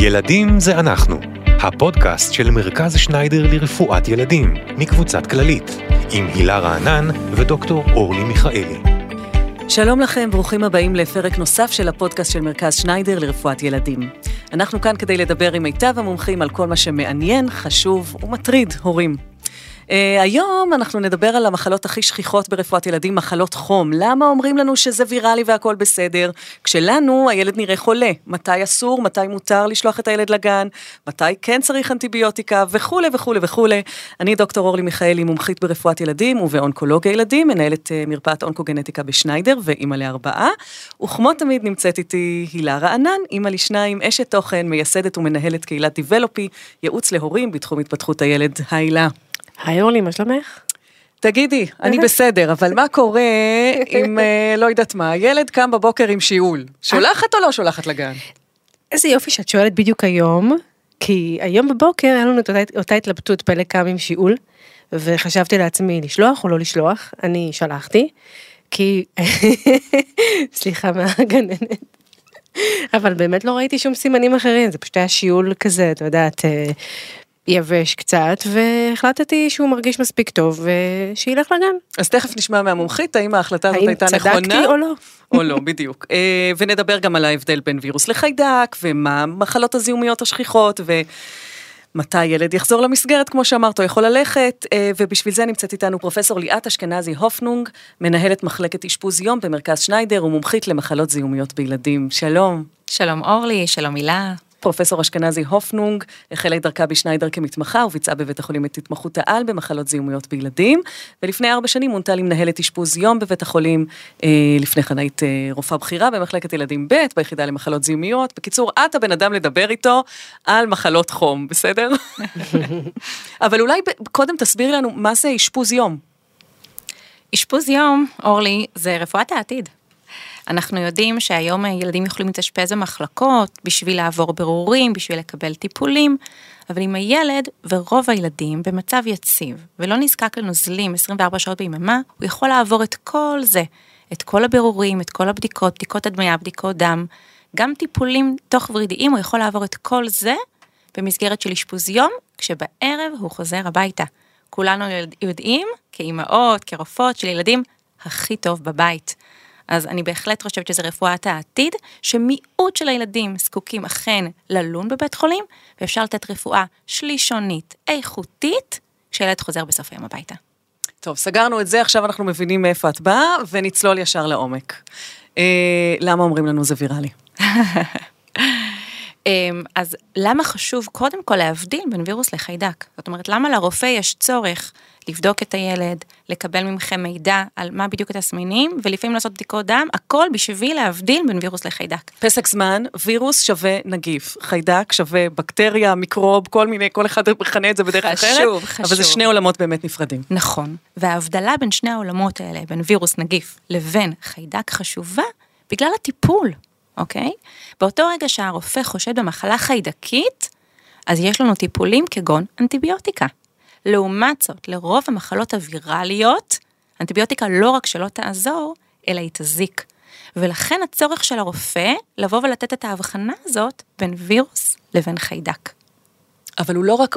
ילדים זה אנחנו, הפודקאסט של מרכז שניידר לרפואת ילדים, מקבוצת כללית, עם הילה רענן ודוקטור אורלי מיכאלי. שלום לכם, ברוכים הבאים לפרק נוסף של הפודקאסט של מרכז שניידר לרפואת ילדים. אנחנו כאן כדי לדבר עם מיטב המומחים על כל מה שמעניין, חשוב ומטריד הורים. Uh, היום אנחנו נדבר על המחלות הכי שכיחות ברפואת ילדים, מחלות חום. למה אומרים לנו שזה ויראלי והכל בסדר? כשלנו הילד נראה חולה. מתי אסור, מתי מותר לשלוח את הילד לגן, מתי כן צריך אנטיביוטיקה, וכולי וכולי וכולי. אני דוקטור אורלי מיכאלי, מומחית ברפואת ילדים ובאונקולוגיה ילדים, מנהלת uh, מרפאת אונקוגנטיקה בשניידר ואימא לארבעה. וכמו תמיד נמצאת איתי הילה רענן, אימא לשניים, אשת תוכן, מייסדת ומנהלת קהילת דיבלופי, ייעוץ להורים בתחום התפתחות הילד. הילה. היי אורלי, מה שלומך? תגידי, אני בסדר, אבל מה קורה אם, אה, לא יודעת מה, ילד קם בבוקר עם שיעול, שולחת או לא שולחת לגן? איזה יופי שאת שואלת בדיוק היום, כי היום בבוקר היה לנו את אותה, אותה התלבטות פלא קם עם שיעול, וחשבתי לעצמי לשלוח או לא לשלוח, אני שלחתי, כי, סליחה מהגננת, אבל באמת לא ראיתי שום סימנים אחרים, זה פשוט היה שיעול כזה, את יודעת, אה, יבש קצת, והחלטתי שהוא מרגיש מספיק טוב, ושילך לגן. אז תכף נשמע מהמומחית, האם ההחלטה הזאת הייתה נכונה? האם צדקתי או לא? או לא, בדיוק. אה, ונדבר גם על ההבדל בין וירוס לחיידק, ומה המחלות הזיהומיות השכיחות, ו... מתי ילד יחזור למסגרת, כמו שאמרת, הוא יכול ללכת, אה, ובשביל זה נמצאת איתנו פרופסור ליאת אשכנזי הופנונג, מנהלת מחלקת אשפוז יום במרכז שניידר ומומחית למחלות זיהומיות בילדים. שלום. שלום אורלי, שלום הילה. פרופסור אשכנזי הופנונג החלה את דרכה בשניידר כמתמחה וביצעה בבית החולים את התמחות העל במחלות זיהומיות בילדים, ולפני ארבע שנים מונתה למנהלת אשפוז יום בבית החולים, אה, לפני כן היית אה, רופאה בכירה במחלקת ילדים ב', ביחידה למחלות זיהומיות. בקיצור, את הבן אדם לדבר איתו על מחלות חום, בסדר? אבל אולי קודם תסבירי לנו מה זה אשפוז יום. אשפוז יום, אורלי, זה רפואת העתיד. אנחנו יודעים שהיום ילדים יכולים להתאשפז במחלקות בשביל לעבור ברורים, בשביל לקבל טיפולים, אבל אם הילד ורוב הילדים במצב יציב ולא נזקק לנוזלים 24 שעות ביממה, הוא יכול לעבור את כל זה, את כל הבירורים, את כל הבדיקות, בדיקות הדמיה, בדיקות דם, גם טיפולים תוך ורידיים, הוא יכול לעבור את כל זה במסגרת של אשפוז יום, כשבערב הוא חוזר הביתה. כולנו יודעים, כאימהות, כרופאות של ילדים, הכי טוב בבית. אז אני בהחלט חושבת שזה רפואת העתיד, שמיעוט של הילדים זקוקים אכן ללון בבית חולים, ואפשר לתת רפואה שלישונית, איכותית, כשילד חוזר בסוף היום הביתה. טוב, סגרנו את זה, עכשיו אנחנו מבינים מאיפה את באה, ונצלול ישר לעומק. אה, למה אומרים לנו זה ויראלי? אמ, אז למה חשוב קודם כל להבדיל בין וירוס לחיידק? זאת אומרת, למה לרופא יש צורך לבדוק את הילד, לקבל מכם מידע על מה בדיוק התסמינים, ולפעמים לעשות בדיקות דם, הכל בשביל להבדיל בין וירוס לחיידק. פסק זמן, וירוס שווה נגיף, חיידק שווה בקטריה, מיקרוב, כל מיני, כל אחד מכנה את זה בדרך חשוב, אחרת, חשוב. חשוב. אבל זה שני עולמות באמת נפרדים. נכון, וההבדלה בין שני העולמות האלה, בין וירוס נגיף לבין חיידק חשובה, בגלל הטיפול, אוקיי? באותו רגע שהרופא חושד במחלה חיידקית, אז יש לנו טיפולים כגון אנטיביוטיקה. לעומת זאת, לרוב המחלות הווירליות, אנטיביוטיקה לא רק שלא תעזור, אלא היא תזיק. ולכן הצורך של הרופא לבוא ולתת את ההבחנה הזאת בין וירוס לבין חיידק. אבל הוא לא רק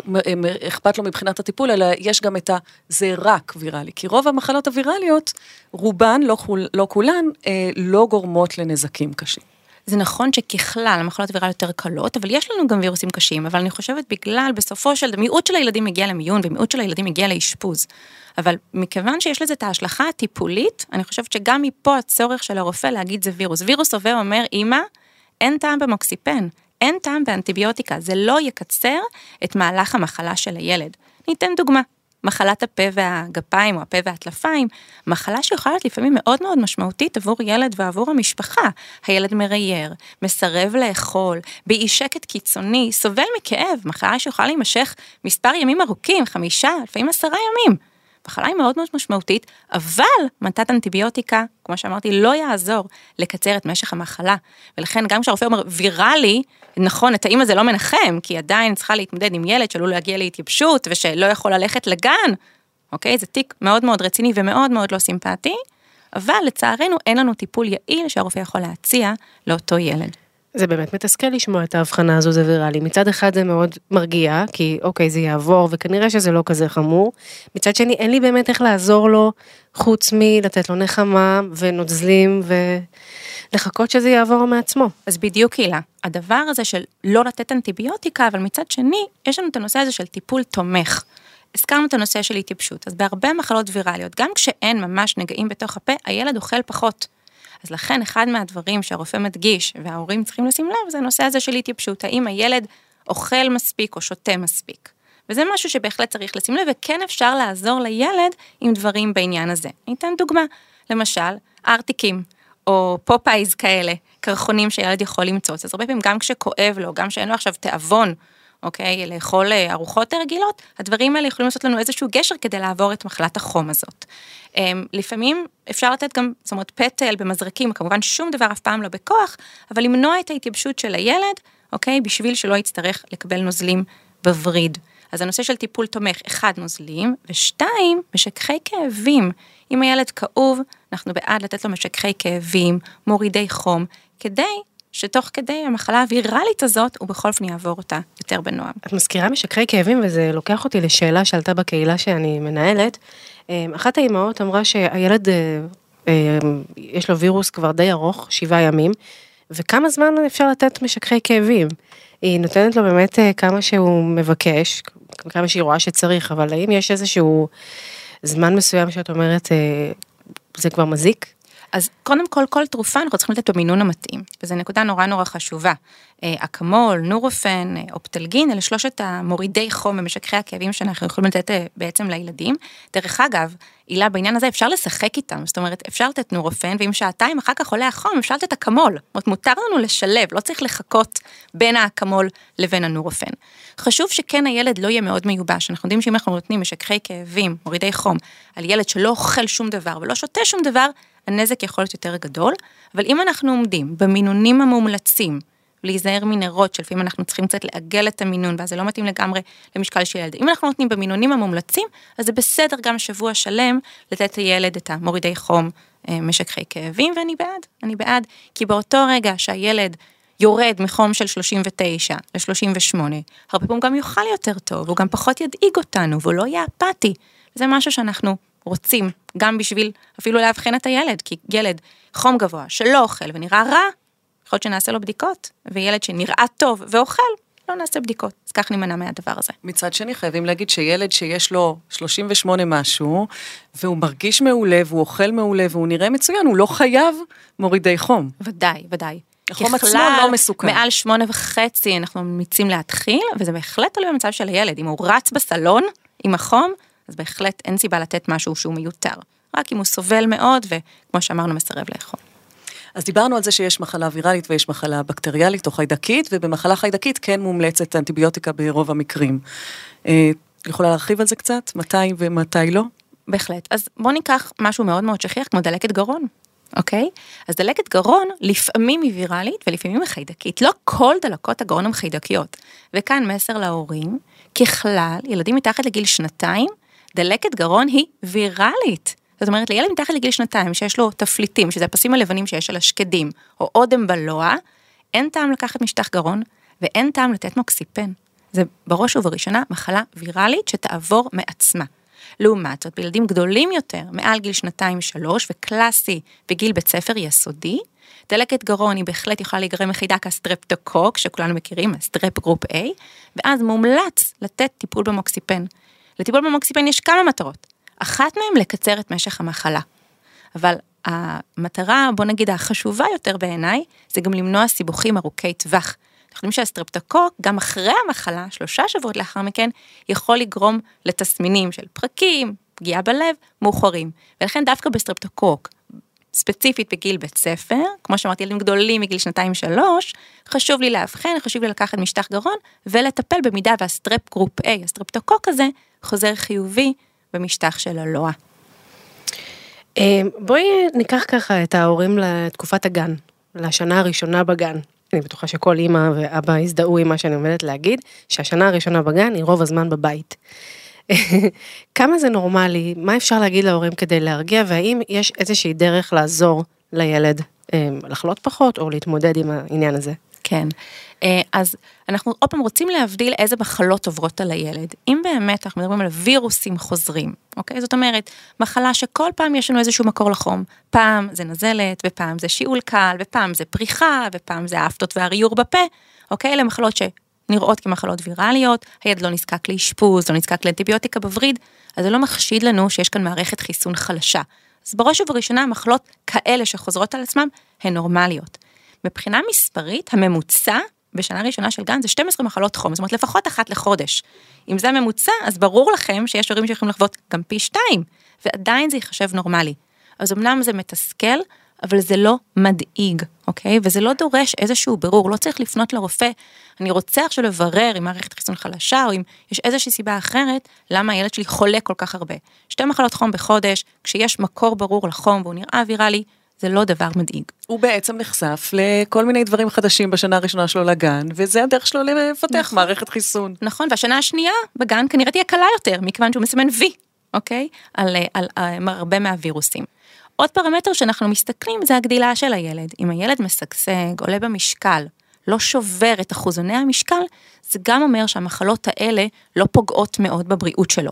אכפת לו מבחינת הטיפול, אלא יש גם את ה... זה רק ויראלי. כי רוב המחלות הווירליות, רובן, לא, לא כולן, אה, לא גורמות לנזקים קשים. זה נכון שככלל המחלות ויראליות יותר קלות, אבל יש לנו גם וירוסים קשים, אבל אני חושבת בגלל בסופו של מיעוט של הילדים מגיע למיון ומיעוט של הילדים מגיע לאשפוז. אבל מכיוון שיש לזה את ההשלכה הטיפולית, אני חושבת שגם מפה הצורך של הרופא להגיד זה וירוס. וירוס עובר אומר, אמא, אין טעם במוקסיפן, אין טעם באנטיביוטיקה, זה לא יקצר את מהלך המחלה של הילד. ניתן דוגמה. מחלת הפה והגפיים או הפה והטלפיים, מחלה שיכולה להיות לפעמים מאוד מאוד משמעותית עבור ילד ועבור המשפחה. הילד מרייר, מסרב לאכול, באי שקט קיצוני, סובל מכאב, מחלה שיכולה להימשך מספר ימים ארוכים, חמישה, לפעמים עשרה ימים. מחלה היא מאוד מאוד משמעותית, אבל מתת אנטיביוטיקה, כמו שאמרתי, לא יעזור לקצר את משך המחלה. ולכן גם כשהרופא אומר ויראלי, נכון, את האמא זה לא מנחם, כי עדיין צריכה להתמודד עם ילד שעלול להגיע להתייבשות ושלא יכול ללכת לגן, אוקיי? זה תיק מאוד מאוד רציני ומאוד מאוד לא סימפטי, אבל לצערנו אין לנו טיפול יעיל שהרופא יכול להציע לאותו ילד. זה באמת מתסכל לשמוע את ההבחנה הזו, זה ויראלי. מצד אחד זה מאוד מרגיע, כי אוקיי, זה יעבור, וכנראה שזה לא כזה חמור. מצד שני, אין לי באמת איך לעזור לו, חוץ מלתת לו נחמה, ונוזלים, ולחכות שזה יעבור מעצמו. אז בדיוק הילה, הדבר הזה של לא לתת אנטיביוטיקה, אבל מצד שני, יש לנו את הנושא הזה של טיפול תומך. הזכרנו את הנושא של התייבשות, אז בהרבה מחלות ויראליות, גם כשאין ממש נגעים בתוך הפה, הילד אוכל פחות. אז לכן אחד מהדברים שהרופא מדגיש וההורים צריכים לשים לב זה הנושא הזה של התייבשות, האם הילד אוכל מספיק או שותה מספיק. וזה משהו שבהחלט צריך לשים לב וכן אפשר לעזור לילד עם דברים בעניין הזה. אני אתן דוגמה, למשל ארטיקים או פופאיז כאלה, קרחונים שילד יכול למצוץ, אז הרבה פעמים גם כשכואב לו, גם שאין לו עכשיו תיאבון אוקיי? לאכול אה, ארוחות רגילות, הדברים האלה יכולים לעשות לנו איזשהו גשר כדי לעבור את מחלת החום הזאת. אמ, לפעמים אפשר לתת גם, זאת אומרת, פטל במזרקים, כמובן שום דבר אף פעם לא בכוח, אבל למנוע את ההתייבשות של הילד, אוקיי? בשביל שלא יצטרך לקבל נוזלים בווריד. אז הנושא של טיפול תומך, אחד, נוזלים, ושתיים, משככי כאבים. אם הילד כאוב, אנחנו בעד לתת לו משככי כאבים, מורידי חום, כדי שתוך כדי המחלה הוויראלית הזאת, הוא בכל אופן יעבור אותה יותר בנועם. את מזכירה משככי כאבים, וזה לוקח אותי לשאלה שעלתה בקהילה שאני מנהלת. אמ, אחת האימהות אמרה שהילד, אה, אמ, יש לו וירוס כבר די ארוך, שבעה ימים, וכמה זמן אפשר לתת משככי כאבים? היא נותנת לו באמת אה, כמה שהוא מבקש, כמה שהיא רואה שצריך, אבל האם יש איזשהו זמן מסוים שאת אומרת, אה, זה כבר מזיק? אז קודם כל, כל תרופה אנחנו צריכים לתת במינון המתאים, וזו נקודה נורא נורא חשובה. אה, אקמול, נורופן, אה, אופטלגין, אלה שלושת המורידי חום ומשככי הכאבים שאנחנו יכולים לתת אה, בעצם לילדים. דרך אגב, הילה, בעניין הזה אפשר לשחק איתם, זאת אומרת, אפשר לתת נורופן, ואם שעתיים אחר כך עולה החום, אפשר לתת אקמול. זאת אומרת, מותר לנו לשלב, לא צריך לחכות בין האקמול לבין הנורופן. חשוב שכן הילד לא יהיה מאוד מיובש, אנחנו יודעים שאם אנחנו נותנים משככי כאבים, מורידי חום, על ילד שלא אוכל שום דבר ולא שותה שום דבר, הנזק יכול להיות יותר גדול, אבל אם אנחנו עומדים במינונים המומלצים, להיזהר מנרות שלפעמים אנחנו צריכים קצת לעגל את המינון ואז זה לא מתאים לגמרי למשקל של ילד. אם אנחנו נותנים במינונים המומלצים, אז זה בסדר גם שבוע שלם לתת לילד את המורידי חום, אה, משככי כאבים, ואני בעד, אני בעד, כי באותו רגע שהילד יורד מחום של 39 ל-38, הרבה פעמים גם יאכל יותר טוב, הוא גם פחות ידאיג אותנו, והוא לא יהיה אפאתי. זה משהו שאנחנו רוצים, גם בשביל אפילו לאבחן את הילד, כי ילד חום גבוה שלא אוכל ונראה רע, יכול להיות שנעשה לו בדיקות, וילד שנראה טוב ואוכל, לא נעשה בדיקות, אז כך נימנע מהדבר הזה. מצד שני חייבים להגיד שילד שיש לו 38 משהו, והוא מרגיש מעולה, והוא אוכל מעולה, והוא נראה מצוין, הוא לא חייב מורידי חום. ודאי, ודאי. החום עצמו לא מסוכן. מעל שמונה וחצי אנחנו ממליצים להתחיל, וזה בהחלט תלוי במצב של הילד. אם הוא רץ בסלון עם החום, אז בהחלט אין סיבה לתת משהו שהוא מיותר. רק אם הוא סובל מאוד, וכמו שאמרנו, מסרב לאכול. אז דיברנו על זה שיש מחלה ויראלית ויש מחלה בקטריאלית או חיידקית, ובמחלה חיידקית כן מומלצת אנטיביוטיקה ברוב המקרים. אה, יכולה להרחיב על זה קצת? מתי ומתי לא? בהחלט. אז בואו ניקח משהו מאוד מאוד שכיח כמו דלקת גרון. אוקיי? אז דלקת גרון לפעמים היא ויראלית ולפעמים היא חיידקית. לא כל דלקות הגרון הן חיידקיות. וכאן מסר להורים, ככלל, ילדים מתחת לגיל שנתיים, דלקת גרון היא ויראלית. זאת אומרת, לילד מתחת לגיל שנתיים שיש לו תפליטים, שזה הפסים הלבנים שיש על השקדים, או אודם בלוע, אין טעם לקחת משטח גרון, ואין טעם לתת מוקסיפן. זה בראש ובראשונה מחלה ויראלית שתעבור מעצמה. לעומת זאת, בילדים גדולים יותר, מעל גיל שנתיים-שלוש, וקלאסי בגיל בית ספר יסודי, דלקת גרון היא בהחלט יכולה להיגרם מחיידק הסטרפטוקוק, שכולנו מכירים, ה strep group A, ואז מומלץ לתת טיפול במוקסיפן. לטיפול במוקסיפן יש כמה מטרות. אחת מהן לקצר את משך המחלה. אבל המטרה, בוא נגיד, החשובה יותר בעיניי, זה גם למנוע סיבוכים ארוכי טווח. אנחנו יודעים שהסטרפטוקוק, גם אחרי המחלה, שלושה שבועות לאחר מכן, יכול לגרום לתסמינים של פרקים, פגיעה בלב, מאוחרים. ולכן דווקא בסטרפטוקוק, ספציפית בגיל בית ספר, כמו שאמרתי, ילדים גדולים מגיל שנתיים-שלוש, חשוב לי לאבחן, חשוב לי לקחת משטח גרון ולטפל במידה וה strep group A, הסטרפטוקוק הזה, חוזר חיובי במשטח של הלואה. אה, בואי ניקח ככה את ההורים לתקופת הגן, לשנה הראשונה בגן. אני בטוחה שכל אימא ואבא יזדהו עם מה שאני עומדת להגיד, שהשנה הראשונה בגן היא רוב הזמן בבית. כמה זה נורמלי, מה אפשר להגיד להורים כדי להרגיע, והאם יש איזושהי דרך לעזור לילד אה, לחלות פחות או להתמודד עם העניין הזה? כן. אה, אז אנחנו עוד פעם רוצים להבדיל איזה מחלות עוברות על הילד. אם באמת אנחנו מדברים על וירוסים חוזרים, אוקיי? זאת אומרת, מחלה שכל פעם יש לנו איזשהו מקור לחום. פעם זה נזלת, ופעם זה שיעול קל, ופעם זה פריחה, ופעם זה האפטות והריור בפה, אוקיי? אלה מחלות שנראות כמחלות ויראליות, הילד לא נזקק לאשפוז, לא נזקק לאנטיביוטיקה בווריד, אז זה לא מחשיד לנו שיש כאן מערכת חיסון חלשה. אז בראש ובראשונה מחלות כאלה שחוזרות על עצמם הן נורמליות. מבחינה מספרית, הממוצע בשנה ראשונה של גן זה 12 מחלות חום, זאת אומרת לפחות אחת לחודש. אם זה הממוצע, אז ברור לכם שיש הורים שיכולים לחוות גם פי שתיים, ועדיין זה ייחשב נורמלי. אז אמנם זה מתסכל, אבל זה לא מדאיג, אוקיי? וזה לא דורש איזשהו בירור, לא צריך לפנות לרופא, אני רוצה עכשיו לברר אם מערכת חיסון חלשה, או אם יש איזושהי סיבה אחרת, למה הילד שלי חולה כל כך הרבה. שתי מחלות חום בחודש, כשיש מקור ברור לחום והוא נראה ויראלי, זה לא דבר מדאיג. הוא בעצם נחשף לכל מיני דברים חדשים בשנה הראשונה שלו לגן, וזה הדרך שלו לפתח נכון. מערכת חיסון. נכון, והשנה השנייה בגן כנראה תהיה קלה יותר, מכיוון שהוא מסמן וי, אוקיי? על, על, על, על הרבה מהווירוסים. עוד פרמטר שאנחנו מסתכלים זה הגדילה של הילד. אם הילד משגשג, עולה במשקל, לא שובר את אחוזוני המשקל, זה גם אומר שהמחלות האלה לא פוגעות מאוד בבריאות שלו.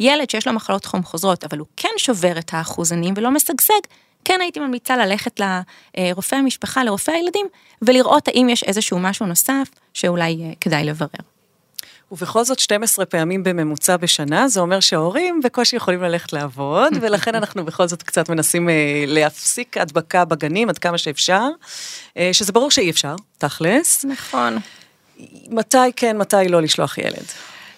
ילד שיש לו מחלות חום חוזרות, אבל הוא כן שובר את האחוזונים ולא משגשג, כן הייתי ממליצה ללכת לרופא המשפחה, לרופא הילדים, ולראות האם יש איזשהו משהו נוסף שאולי אה, כדאי לברר. ובכל זאת 12 פעמים בממוצע בשנה, זה אומר שההורים בקושי יכולים ללכת לעבוד, ולכן אנחנו בכל זאת קצת מנסים אה, להפסיק הדבקה בגנים עד כמה שאפשר, אה, שזה ברור שאי אפשר, תכלס. נכון. מתי כן, מתי לא לשלוח ילד.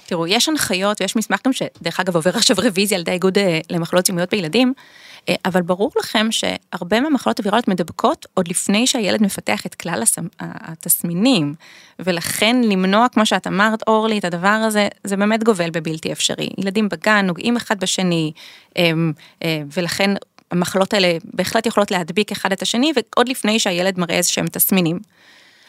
תראו, יש הנחיות ויש מסמך גם שדרך אגב עובר עכשיו רוויזיה על ידי האיגוד למחלות זיהומיות בילדים, אה, אבל ברור לכם שהרבה מהמחלות הווירליות מדבקות עוד לפני שהילד מפתח את כלל התסמינים, ולכן למנוע, כמו שאת אמרת, אורלי, את הדבר הזה, זה באמת גובל בבלתי אפשרי. ילדים בגן נוגעים אחד בשני, אמ, אה, ולכן המחלות האלה בהחלט יכולות להדביק אחד את השני, ועוד לפני שהילד מראה איזה שהם תסמינים.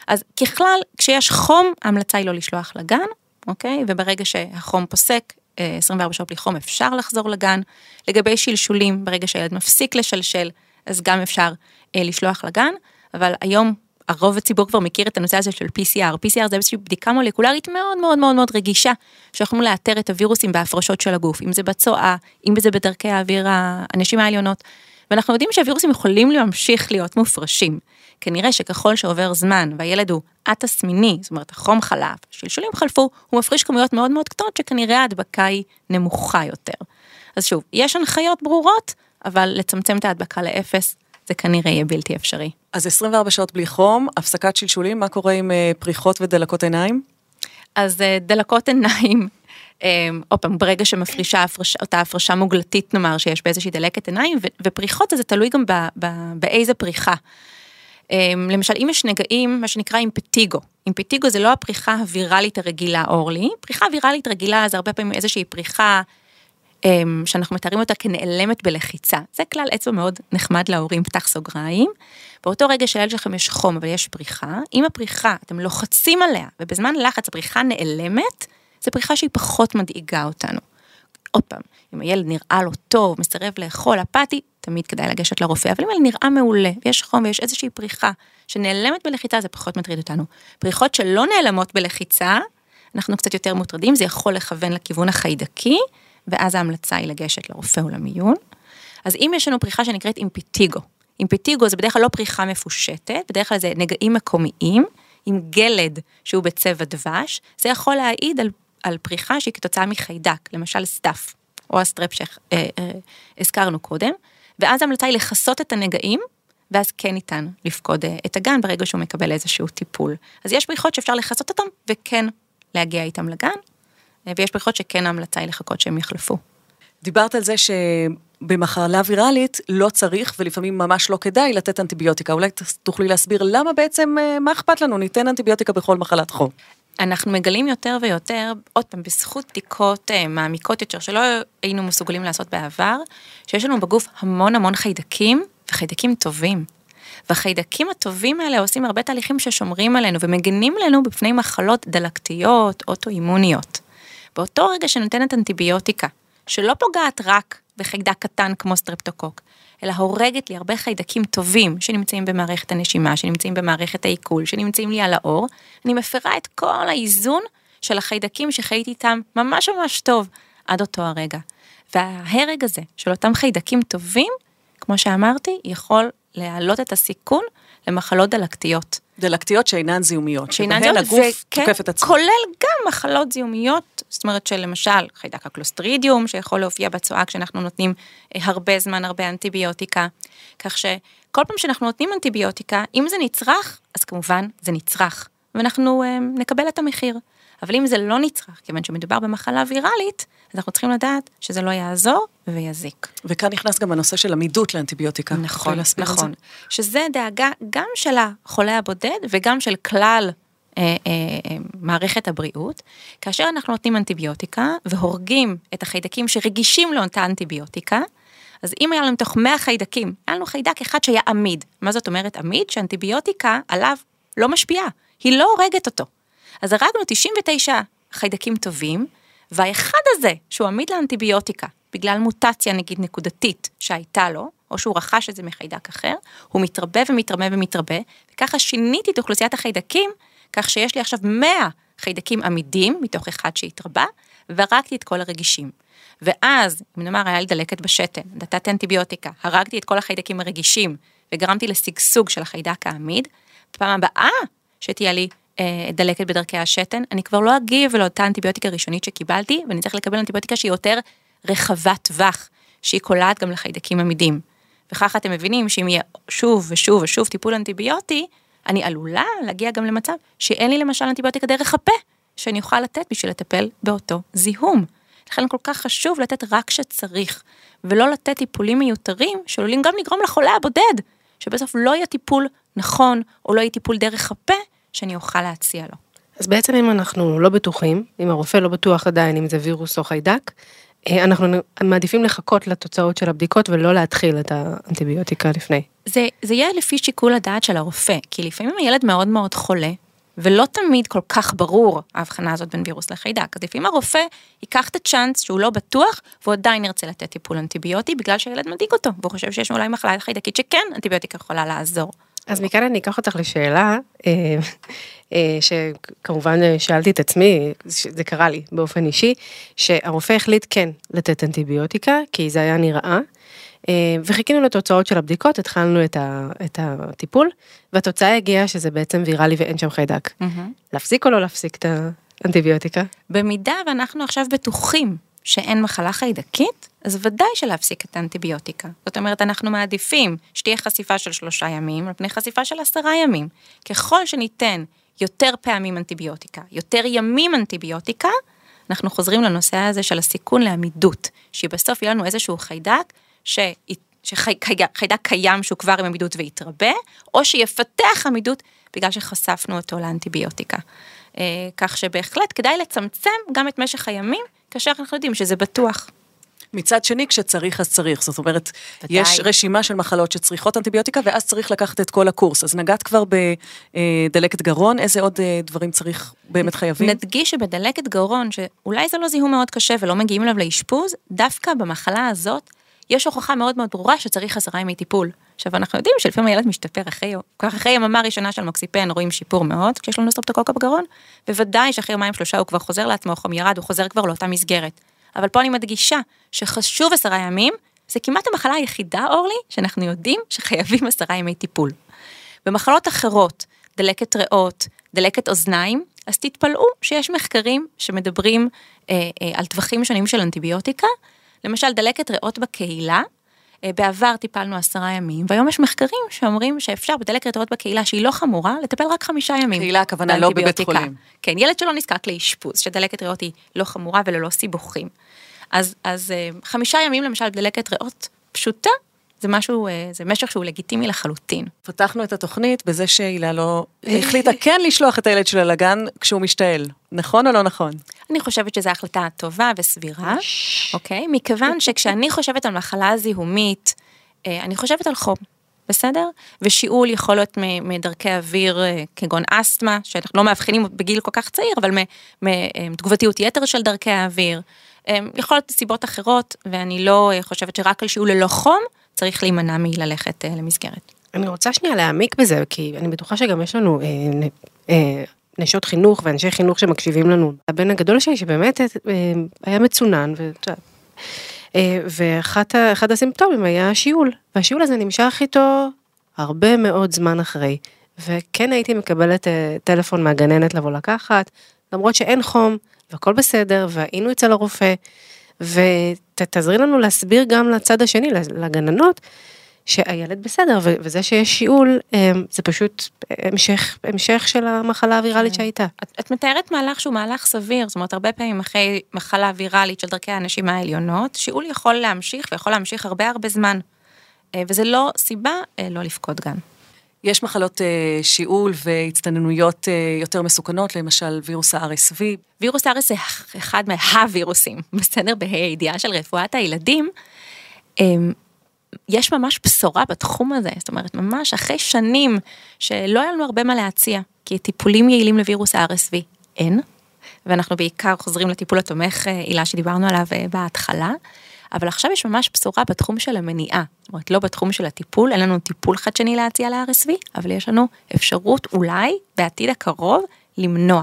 אז ככלל, כשיש חום, ההמלצה היא לא לשלוח לגן, אוקיי? וברגע שהחום פוסק, 24 שעות בלי חום אפשר לחזור לגן. לגבי שלשולים, ברגע שהילד מפסיק לשלשל, אז גם אפשר אה, לשלוח לגן, אבל היום הרוב הציבור כבר מכיר את הנושא הזה של PCR. PCR זה איזושהי בדיקה מולקולרית מאוד מאוד מאוד מאוד רגישה, שיכולים לאתר את הווירוסים בהפרשות של הגוף, אם זה בצואה, אם זה בדרכי האוויר הנשימה העליונות. ואנחנו יודעים שהווירוסים יכולים להמשיך להיות מופרשים. כנראה שככל שעובר זמן והילד הוא א-תסמיני, זאת אומרת החום חלף, שלשולים חלפו, הוא מפריש כמויות מאוד מאוד קטנות שכנראה ההדבקה היא נמוכה יותר. אז שוב, יש הנחיות ברורות, אבל לצמצם את ההדבקה לאפס זה כנראה יהיה בלתי אפשרי. אז 24 שעות בלי חום, הפסקת שלשולים, מה קורה עם אה, פריחות ודלקות עיניים? אז אה, דלקות עיניים, אה, עוד פעם, ברגע שמפרישה הפרש, אותה הפרשה מוגלתית נאמר שיש באיזושהי דלקת עיניים, ופריחות זה תלוי גם ב, ב, באיזה פריחה. אמ, למשל, אם יש נגעים, מה שנקרא אימפטיגו. אימפטיגו זה לא הפריחה הוויראלית הרגילה, אורלי. פריחה ויראלית רגילה זה הרבה פעמים איזושהי פריחה אמ, שאנחנו מתארים אותה כנעלמת בלחיצה. זה כלל אצבע מאוד נחמד להורים, פתח סוגריים. באותו רגע שלילד שלכם יש חום אבל יש פריחה, אם הפריחה, אתם לוחצים עליה, ובזמן לחץ הפריחה נעלמת, זו פריחה שהיא פחות מדאיגה אותנו. עוד פעם, אם הילד נראה לו טוב, מסרב לאכול, אפתי, תמיד כדאי לגשת לרופא, אבל אם הילד נראה מעולה, ויש חום ויש איזושהי פריחה שנעלמת בלחיצה, זה פחות מטריד אותנו. פריחות שלא נעלמות בלחיצה, אנחנו קצת יותר מוטרדים, זה יכול לכוון לכיוון החיידקי, ואז ההמלצה היא לגשת לרופא או למיון. אז אם יש לנו פריחה שנקראת אימפיטיגו, אימפיטיגו זה בדרך כלל לא פריחה מפושטת, בדרך כלל זה נגעים מקומיים, עם גלד שהוא בצבע דבש, זה יכול להעיד על, על פריחה שהיא כתוצאה מחיידק, למשל staph, או ה strep שהזכרנו קודם, ואז ההמלצה היא לכסות את הנגעים, ואז כן ניתן לפקוד אה, את הגן ברגע שהוא מקבל איזשהו טיפול. אז יש פריחות שאפשר לכסות אותם, וכן להגיע איתם לגן, אה, ויש פריחות שכן ההמלצה היא לחכות שהם יחלפו. דיברת על זה שבמחלה ויראלית לא צריך ולפעמים ממש לא כדאי לתת אנטיביוטיקה. אולי תוכלי להסביר למה בעצם, אה, מה אכפת לנו, ניתן אנטיביוטיקה בכל מחלת חום. אנחנו מגלים יותר ויותר, עוד פעם, בזכות בדיקות אה, מעמיקות יותר שלא היינו מסוגלים לעשות בעבר, שיש לנו בגוף המון המון חיידקים, וחיידקים טובים. והחיידקים הטובים האלה עושים הרבה תהליכים ששומרים עלינו ומגנים עלינו בפני מחלות דלקתיות, אוטואימוניות. באותו רגע שנותנת אנטיביוטיקה, שלא פוגעת רק בחיידק קטן כמו סטרפטוקוק, אלא הורגת לי הרבה חיידקים טובים שנמצאים במערכת הנשימה, שנמצאים במערכת העיכול, שנמצאים לי על האור, אני מפרה את כל האיזון של החיידקים שחייתי איתם ממש ממש טוב עד אותו הרגע. וההרג הזה של אותם חיידקים טובים, כמו שאמרתי, יכול להעלות את הסיכון למחלות דלקתיות. דלקתיות שאינן זיהומיות, שבהן הגוף וכן, תוקף את עצמו. כולל גם מחלות זיהומיות, זאת אומרת שלמשל חיידק הקלוסטרידיום שיכול להופיע בצואה כשאנחנו נותנים אה, הרבה זמן הרבה אנטיביוטיקה, כך שכל פעם שאנחנו נותנים אנטיביוטיקה, אם זה נצרך, אז כמובן זה נצרך, ואנחנו אה, נקבל את המחיר. אבל אם זה לא נצרך, כיוון שמדובר במחלה ויראלית, אז אנחנו צריכים לדעת שזה לא יעזור ויזיק. וכאן נכנס גם הנושא של עמידות לאנטיביוטיקה. נכון, זה? נכון. שזה דאגה גם של החולה הבודד וגם של כלל אה, אה, אה, מערכת הבריאות. כאשר אנחנו נותנים אנטיביוטיקה והורגים את החיידקים שרגישים לאותה אנטיביוטיקה, אז אם היה לנו מתוך 100 חיידקים, היה לנו חיידק אחד שהיה עמיד. מה זאת אומרת עמיד? שאנטיביוטיקה עליו לא משפיעה, היא לא הורגת אותו. אז הרגנו 99 חיידקים טובים, והאחד הזה, שהוא עמיד לאנטיביוטיקה, בגלל מוטציה נגיד נקודתית שהייתה לו, או שהוא רכש את זה מחיידק אחר, הוא מתרבה ומתרבה ומתרבה, וככה שיניתי את אוכלוסיית החיידקים, כך שיש לי עכשיו 100 חיידקים עמידים מתוך אחד שהתרבה, והרגתי את כל הרגישים. ואז, אם נאמר, היה לי דלקת בשתן, נתתי אנטיביוטיקה, הרגתי את כל החיידקים הרגישים, וגרמתי לשגשוג של החיידק העמיד, בפעם הבאה שתהיה לי דלקת בדרכי השתן, אני כבר לא אגיב לאותה אנטיביוטיקה ראשונית שקיבלתי, ואני צריך לקבל אנטיביוטיקה שהיא יותר רחבת טווח, שהיא קולעת גם לחיידקים עמידים. וככה אתם מבינים שאם יהיה שוב ושוב ושוב טיפול אנטיביוטי, אני עלולה להגיע גם למצב שאין לי למשל אנטיביוטיקה דרך הפה, שאני אוכל לתת בשביל לטפל באותו זיהום. לכן כל כך חשוב לתת רק כשצריך, ולא לתת טיפולים מיותרים שעלולים גם לגרום לחולה הבודד, שבסוף לא יהיה טיפול נכון, או לא יהיה טיפול דרך הפה, שאני אוכל להציע לו. אז בעצם אם אנחנו לא בטוחים, אם הרופא לא בטוח עדיין אם זה וירוס או חיידק, אה, אנחנו מעדיפים לחכות לתוצאות של הבדיקות ולא להתחיל את האנטיביוטיקה לפני. זה, זה יהיה לפי שיקול הדעת של הרופא, כי לפעמים הילד מאוד מאוד חולה, ולא תמיד כל כך ברור ההבחנה הזאת בין וירוס לחיידק. אז לפעמים הרופא ייקח את הצ'אנס שהוא לא בטוח, והוא עדיין ירצה לתת טיפול אנטיביוטי, בגלל שהילד מדאיג אותו, והוא חושב שיש אולי מחלה חיידקית שכן אנטיביוטיקה יכולה לעזור. אז מכאן אני אקח אותך לשאלה, אה, אה, שכמובן אה, שאלתי את עצמי, זה קרה לי באופן אישי, שהרופא החליט כן לתת אנטיביוטיקה, כי זה היה נראה, וחיכינו לתוצאות של הבדיקות, התחלנו את, ה, את הטיפול, והתוצאה הגיעה שזה בעצם ויראלי ואין שם חיידק. להפסיק או לא להפסיק את האנטיביוטיקה? במידה ואנחנו עכשיו בטוחים שאין מחלה חיידקית, אז ודאי שלהפסיק את האנטיביוטיקה. זאת אומרת, אנחנו מעדיפים שתהיה חשיפה של שלושה ימים על פני חשיפה של עשרה ימים. ככל שניתן יותר פעמים אנטיביוטיקה, יותר ימים אנטיביוטיקה, אנחנו חוזרים לנושא הזה של הסיכון לעמידות, שבסוף יהיה לנו איזשהו חיידק, ש... שחיידק קיים שהוא כבר עם עמידות ויתרבה, או שיפתח עמידות בגלל שחשפנו אותו לאנטיביוטיקה. אה, כך שבהחלט כדאי לצמצם גם את משך הימים, כאשר אנחנו יודעים שזה בטוח. מצד שני, כשצריך אז צריך, זאת אומרת, ודאי. יש רשימה של מחלות שצריכות אנטיביוטיקה, ואז צריך לקחת את כל הקורס. אז נגעת כבר בדלקת גרון, איזה עוד אה, דברים צריך, באמת חייבים? נדגיש שבדלקת גרון, שאולי זה לא זיהום מאוד קשה ולא מגיעים אליו לאשפוז, דווקא במחלה הזאת, יש הוכחה מאוד מאוד ברורה שצריך עשרה ימי טיפול. עכשיו אנחנו יודעים שלפעמים הילד משתפר אחרי, כך אחרי יממה ראשונה של מוקסיפן רואים שיפור מאוד כשיש לנו סטרפטוקוקה בגרון, בוודאי שאחרי יומיים שלושה הוא כבר חוזר לעצמו, חום ירד, הוא חוזר כבר לאותה מסגרת. אבל פה אני מדגישה שחשוב עשרה ימים, זה כמעט המחלה היחידה, אורלי, שאנחנו יודעים שחייבים עשרה ימי טיפול. במחלות אחרות, דלקת ריאות, דלקת אוזניים, אז תתפלאו שיש מחקרים שמדברים אה, אה, על טווחים שונים של אנטיביוטיקה. למשל, דלקת ריאות בקהילה, בעבר טיפלנו עשרה ימים, והיום יש מחקרים שאומרים שאפשר בדלקת ריאות בקהילה שהיא לא חמורה, לטפל רק חמישה ימים. קהילה הכוונה לא בבית. חולים. כן, ילד שלא נזקק לאשפוז, שדלקת ריאות היא לא חמורה וללא סיבוכים. אז, אז אה, חמישה ימים למשל דלקת ריאות פשוטה, זה משהו, אה, זה משך שהוא לגיטימי לחלוטין. פתחנו את התוכנית בזה שהילה לא החליטה כן לשלוח את הילד שלה לגן כשהוא משתעל. נכון או לא נכון? אני חושבת שזו החלטה טובה וסבירה, אוקיי? מכיוון שכשאני חושבת על מחלה זיהומית, אה, אני חושבת על חום, בסדר? ושיעול יכול להיות מדרכי אוויר אה, כגון אסתמה, שאנחנו לא מאבחנים בגיל כל כך צעיר, אבל מתגובתיות יתר של דרכי האוויר. אה, יכול להיות סיבות אחרות, ואני לא אה, חושבת שרק על שיעול ללא חום, צריך להימנע מללכת אה, למסגרת. אני רוצה שנייה להעמיק בזה, כי אני בטוחה שגם יש לנו אה, אה, נשות חינוך ואנשי חינוך שמקשיבים לנו. הבן הגדול שלי שבאמת אה, היה מצונן, ואת יודעת, אה, ואחד הסימפטומים היה שיעול, והשיעול הזה נמשך איתו הרבה מאוד זמן אחרי. וכן הייתי מקבלת אה, טלפון מהגננת לבוא לקחת, למרות שאין חום, והכל בסדר, והיינו אצל הרופא, ותעזרי לנו להסביר גם לצד השני, לגננות, שהילד בסדר, וזה שיש שיעול, אמ, זה פשוט המשך, המשך של המחלה הוויראלית כן. שהייתה. את, את מתארת מהלך שהוא מהלך סביר, זאת אומרת, הרבה פעמים אחרי מחלה ויראלית של דרכי הנשימה העליונות, שיעול יכול להמשיך ויכול להמשיך הרבה הרבה זמן. אה, וזה לא סיבה אה, לא לפקוד גן. יש מחלות אה, שיעול והצטננויות יותר מסוכנות, למשל וירוס ה-RSV. וירוס ה-RSV זה אחד מהווירוסים, בסדר? בידיעה של רפואת הילדים. אמ, יש ממש בשורה בתחום הזה, זאת אומרת, ממש אחרי שנים שלא היה לנו הרבה מה להציע, כי טיפולים יעילים לווירוס ה-RSV אין, ואנחנו בעיקר חוזרים לטיפול התומך, אה, הילה שדיברנו עליו אה, בהתחלה, אבל עכשיו יש ממש בשורה בתחום של המניעה, זאת אומרת, לא בתחום של הטיפול, אין לנו טיפול חדשני להציע ל-RSV, אבל יש לנו אפשרות אולי בעתיד הקרוב למנוע.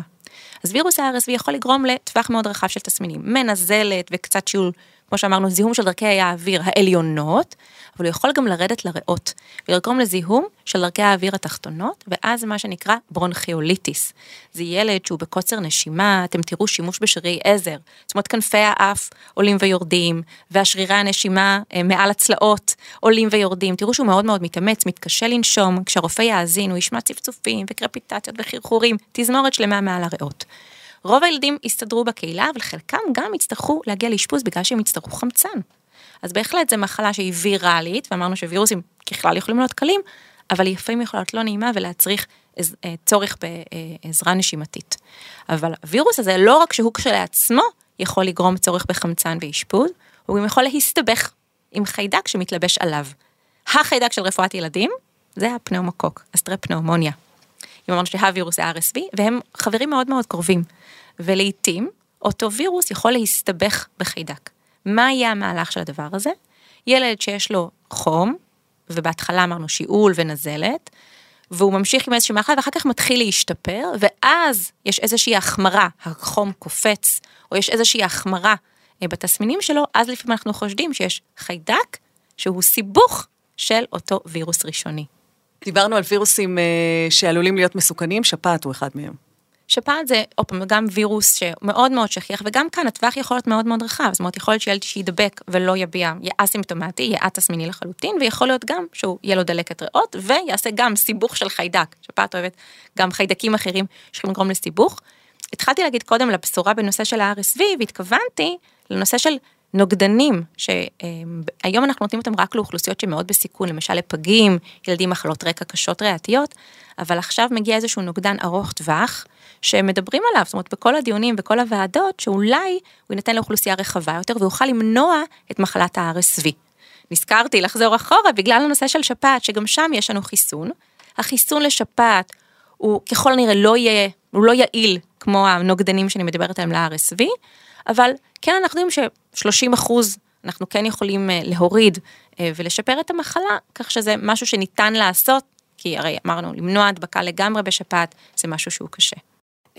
אז וירוס ה-RSV יכול לגרום לטווח מאוד רחב של תסמינים, מנזלת וקצת שיעול כמו שאמרנו, זיהום של דרכי האוויר העליונות, אבל הוא יכול גם לרדת לריאות, ולגרום לזיהום של דרכי האוויר התחתונות, ואז מה שנקרא ברונכיוליטיס. זה ילד שהוא בקוצר נשימה, אתם תראו שימוש בשרירי עזר, זאת אומרת כנפי האף עולים ויורדים, והשרירי הנשימה אה, מעל הצלעות עולים ויורדים, תראו שהוא מאוד מאוד מתאמץ, מתקשה לנשום, כשהרופא יאזין הוא ישמע צפצופים וקרפיטציות וחרחורים, תזמורת שלמה מעל הריאות. רוב הילדים יסתדרו בקהילה, אבל חלקם גם יצטרכו להגיע לאשפוז בגלל שהם יצטרכו חמצן. אז בהחלט זו מחלה שהיא ויראלית, ואמרנו שווירוסים ככלל יכולים להיות קלים, אבל לפעמים יכולה להיות לא נעימה ולהצריך אה, צורך בעזרה נשימתית. אבל הווירוס הזה, לא רק שהוא כשלעצמו יכול לגרום צורך בחמצן ואשפוז, הוא גם יכול להסתבך עם חיידק שמתלבש עליו. החיידק של רפואת ילדים זה הפנאומוקוק, אסטרפנאומוניה. אמרנו שהווירוס זה RSV, והם חברים מאוד מאוד קרובים. ולעיתים אותו וירוס יכול להסתבך בחיידק. מה יהיה המהלך של הדבר הזה? ילד שיש לו חום, ובהתחלה אמרנו שיעול ונזלת, והוא ממשיך עם איזושהי מאכל ואחר כך מתחיל להשתפר, ואז יש איזושהי החמרה, החום קופץ, או יש איזושהי החמרה אה, בתסמינים שלו, אז לפעמים אנחנו חושדים שיש חיידק שהוא סיבוך של אותו וירוס ראשוני. דיברנו על וירוסים אה, שעלולים להיות מסוכנים, שפעת הוא אחד מהם. שפעת זה, עוד פעם, גם וירוס שמאוד מאוד שכיח, וגם כאן הטווח יכול להיות מאוד מאוד רחב, זאת אומרת, יכול להיות שילד שידבק ולא יביע, יהיה אסימפטומטי, יהיה א-תסמיני לחלוטין, ויכול להיות גם שהוא יהיה לו דלקת ריאות, ויעשה גם סיבוך של חיידק, שפעת אוהבת גם חיידקים אחרים שיכולים לגרום לסיבוך. התחלתי להגיד קודם לבשורה בנושא של ה-RSV, והתכוונתי לנושא של נוגדנים, שהיום אנחנו נותנים אותם רק לאוכלוסיות שמאוד בסיכון, למשל לפגים, ילדים מחלות רקע קשות ריאתיות, אבל עכשיו מגיע איזשהו נוגדן ארוך טווח, שמדברים עליו, זאת אומרת בכל הדיונים, בכל הוועדות, שאולי הוא ייתן לאוכלוסייה רחבה יותר ויוכל למנוע את מחלת ה-RSV. נזכרתי לחזור אחורה בגלל הנושא של שפעת, שגם שם יש לנו חיסון. החיסון לשפעת הוא ככל הנראה לא יהיה, הוא לא יעיל כמו הנוגדנים שאני מדברת עליהם ל-RSV, אבל כן אנחנו יודעים ש-30 אחוז אנחנו כן יכולים אה, להוריד אה, ולשפר את המחלה, כך שזה משהו שניתן לעשות, כי הרי אמרנו, למנוע הדבקה לגמרי בשפעת זה משהו שהוא קשה.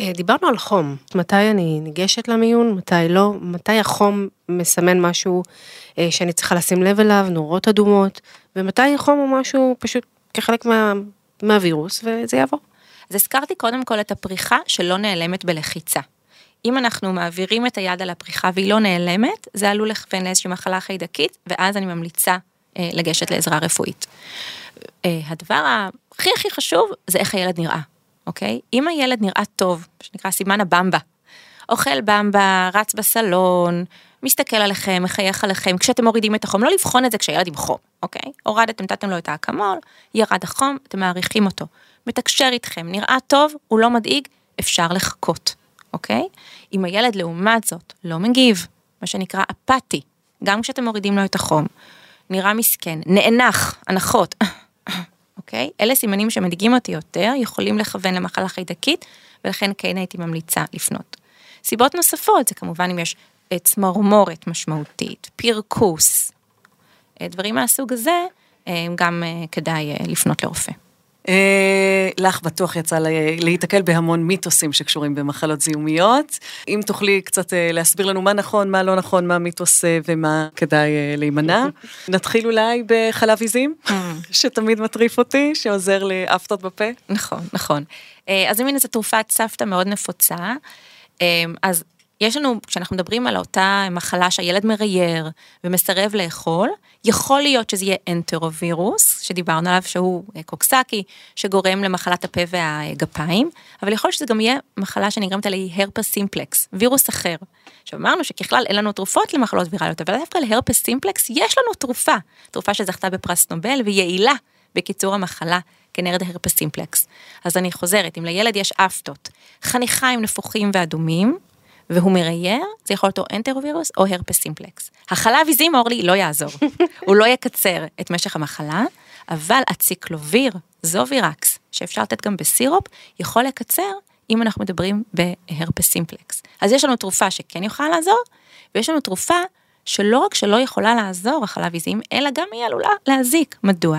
אה, דיברנו על חום, מתי אני ניגשת למיון, מתי לא, מתי החום מסמן משהו שאני צריכה לשים לב אליו, נורות אדומות, ומתי החום הוא משהו פשוט כחלק מה, מהווירוס וזה יעבור. אז הזכרתי קודם כל את הפריחה שלא נעלמת בלחיצה. אם אנחנו מעבירים את היד על הפריחה והיא לא נעלמת, זה עלול לכוון לאיזושהי מחלה חיידקית, ואז אני ממליצה אה, לגשת לעזרה רפואית. אה, הדבר הכי הכי חשוב זה איך הילד נראה, אוקיי? אם הילד נראה טוב, שנקרא סימן הבמבה, אוכל במבה, רץ בסלון, מסתכל עליכם, מחייך עליכם, כשאתם מורידים את החום, לא לבחון את זה כשהילד עם חום, אוקיי? הורדתם, נתתם לו את האקמול, ירד החום, אתם מעריכים אותו. מתקשר איתכם, נראה טוב, הוא לא מדאיג, אפשר לחכות. אוקיי? אם הילד לעומת זאת לא מגיב, מה שנקרא אפאתי, גם כשאתם מורידים לו את החום, נראה מסכן, נאנח, הנחות, אוקיי? אלה סימנים שמדאיגים אותי יותר, יכולים לכוון למחלה חיידקית, ולכן כן הייתי ממליצה לפנות. סיבות נוספות זה כמובן אם יש צמרמורת משמעותית, פרכוס, אה, דברים מהסוג הזה, אה, גם אה, כדאי אה, לפנות לרופא. אה, לך בטוח יצא לה- להיתקל בהמון מיתוסים שקשורים במחלות זיהומיות. אם תוכלי קצת אה, להסביר לנו מה נכון, מה לא נכון, מה מיתוס אה, ומה כדאי להימנע. נתחיל אולי בחלב עיזים, שתמיד מטריף אותי, שעוזר לאפטות בפה. נכון, נכון. אז זה מין איזו תרופת סבתא מאוד נפוצה. אז יש לנו, כשאנחנו מדברים על אותה מחלה שהילד מרייר ומסרב לאכול, יכול להיות שזה יהיה אנטרוווירוס, שדיברנו עליו שהוא אה, קוקסקי, שגורם למחלת הפה והגפיים, אבל יכול להיות שזה גם יהיה מחלה שנגרמת על ידי הרפס סימפלקס, וירוס אחר. עכשיו אמרנו שככלל אין לנו תרופות למחלות ויראליות, אבל דווקא להרפס סימפלקס יש לנו תרופה, תרופה שזכתה בפרס נובל ויעילה בקיצור המחלה כנגד הרפס סימפלקס. אז אני חוזרת, אם לילד יש אפטות, חניכיים נפוחים ואדומים, והוא מרייר, זה יכול להיות או אנטרוווירוס או הרפס סימפלקס. החלב עיזים, אורלי, לא יעזור. הוא לא יקצר את משך המחלה, אבל האציקלוביר, זובירקס, שאפשר לתת גם בסירופ, יכול לקצר אם אנחנו מדברים בהרפס סימפלקס. אז יש לנו תרופה שכן יכולה לעזור, ויש לנו תרופה שלא רק שלא יכולה לעזור, החלב עיזים, אלא גם היא עלולה להזיק. מדוע?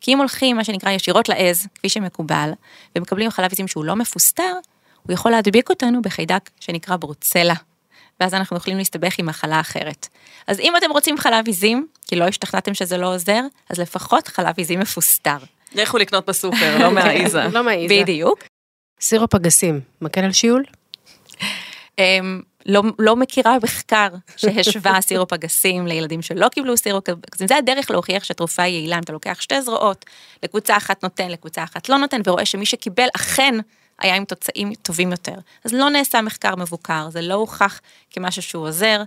כי אם הולכים, מה שנקרא, ישירות לעז, כפי שמקובל, ומקבלים חלב עיזים שהוא לא מפוסטר, הוא יכול להדביק אותנו בחיידק שנקרא ברוצלה. ואז אנחנו יכולים להסתבך עם מחלה אחרת. אז אם אתם רוצים חלב עיזים, כי לא השתכנעתם שזה לא עוזר, אז לפחות חלב עיזים מפוסטר. לכו לקנות בסופר, לא מהעיזה. לא מעיזה. בדיוק. סירופ אגסים, מקל על שיעול? אמ, לא, לא מכירה מחקר שהשווה סירופ אגסים לילדים שלא קיבלו סירופ אגסים. זה הדרך להוכיח שהתרופה היא יעילה, אם אתה לוקח שתי זרועות, לקבוצה אחת נותן, לקבוצה אחת לא נותן, ורואה שמי שקיבל אכן היה עם תוצאים טובים יותר. אז לא נעשה מחקר מבוקר, זה לא הוכח כמשהו שהוא עוזר,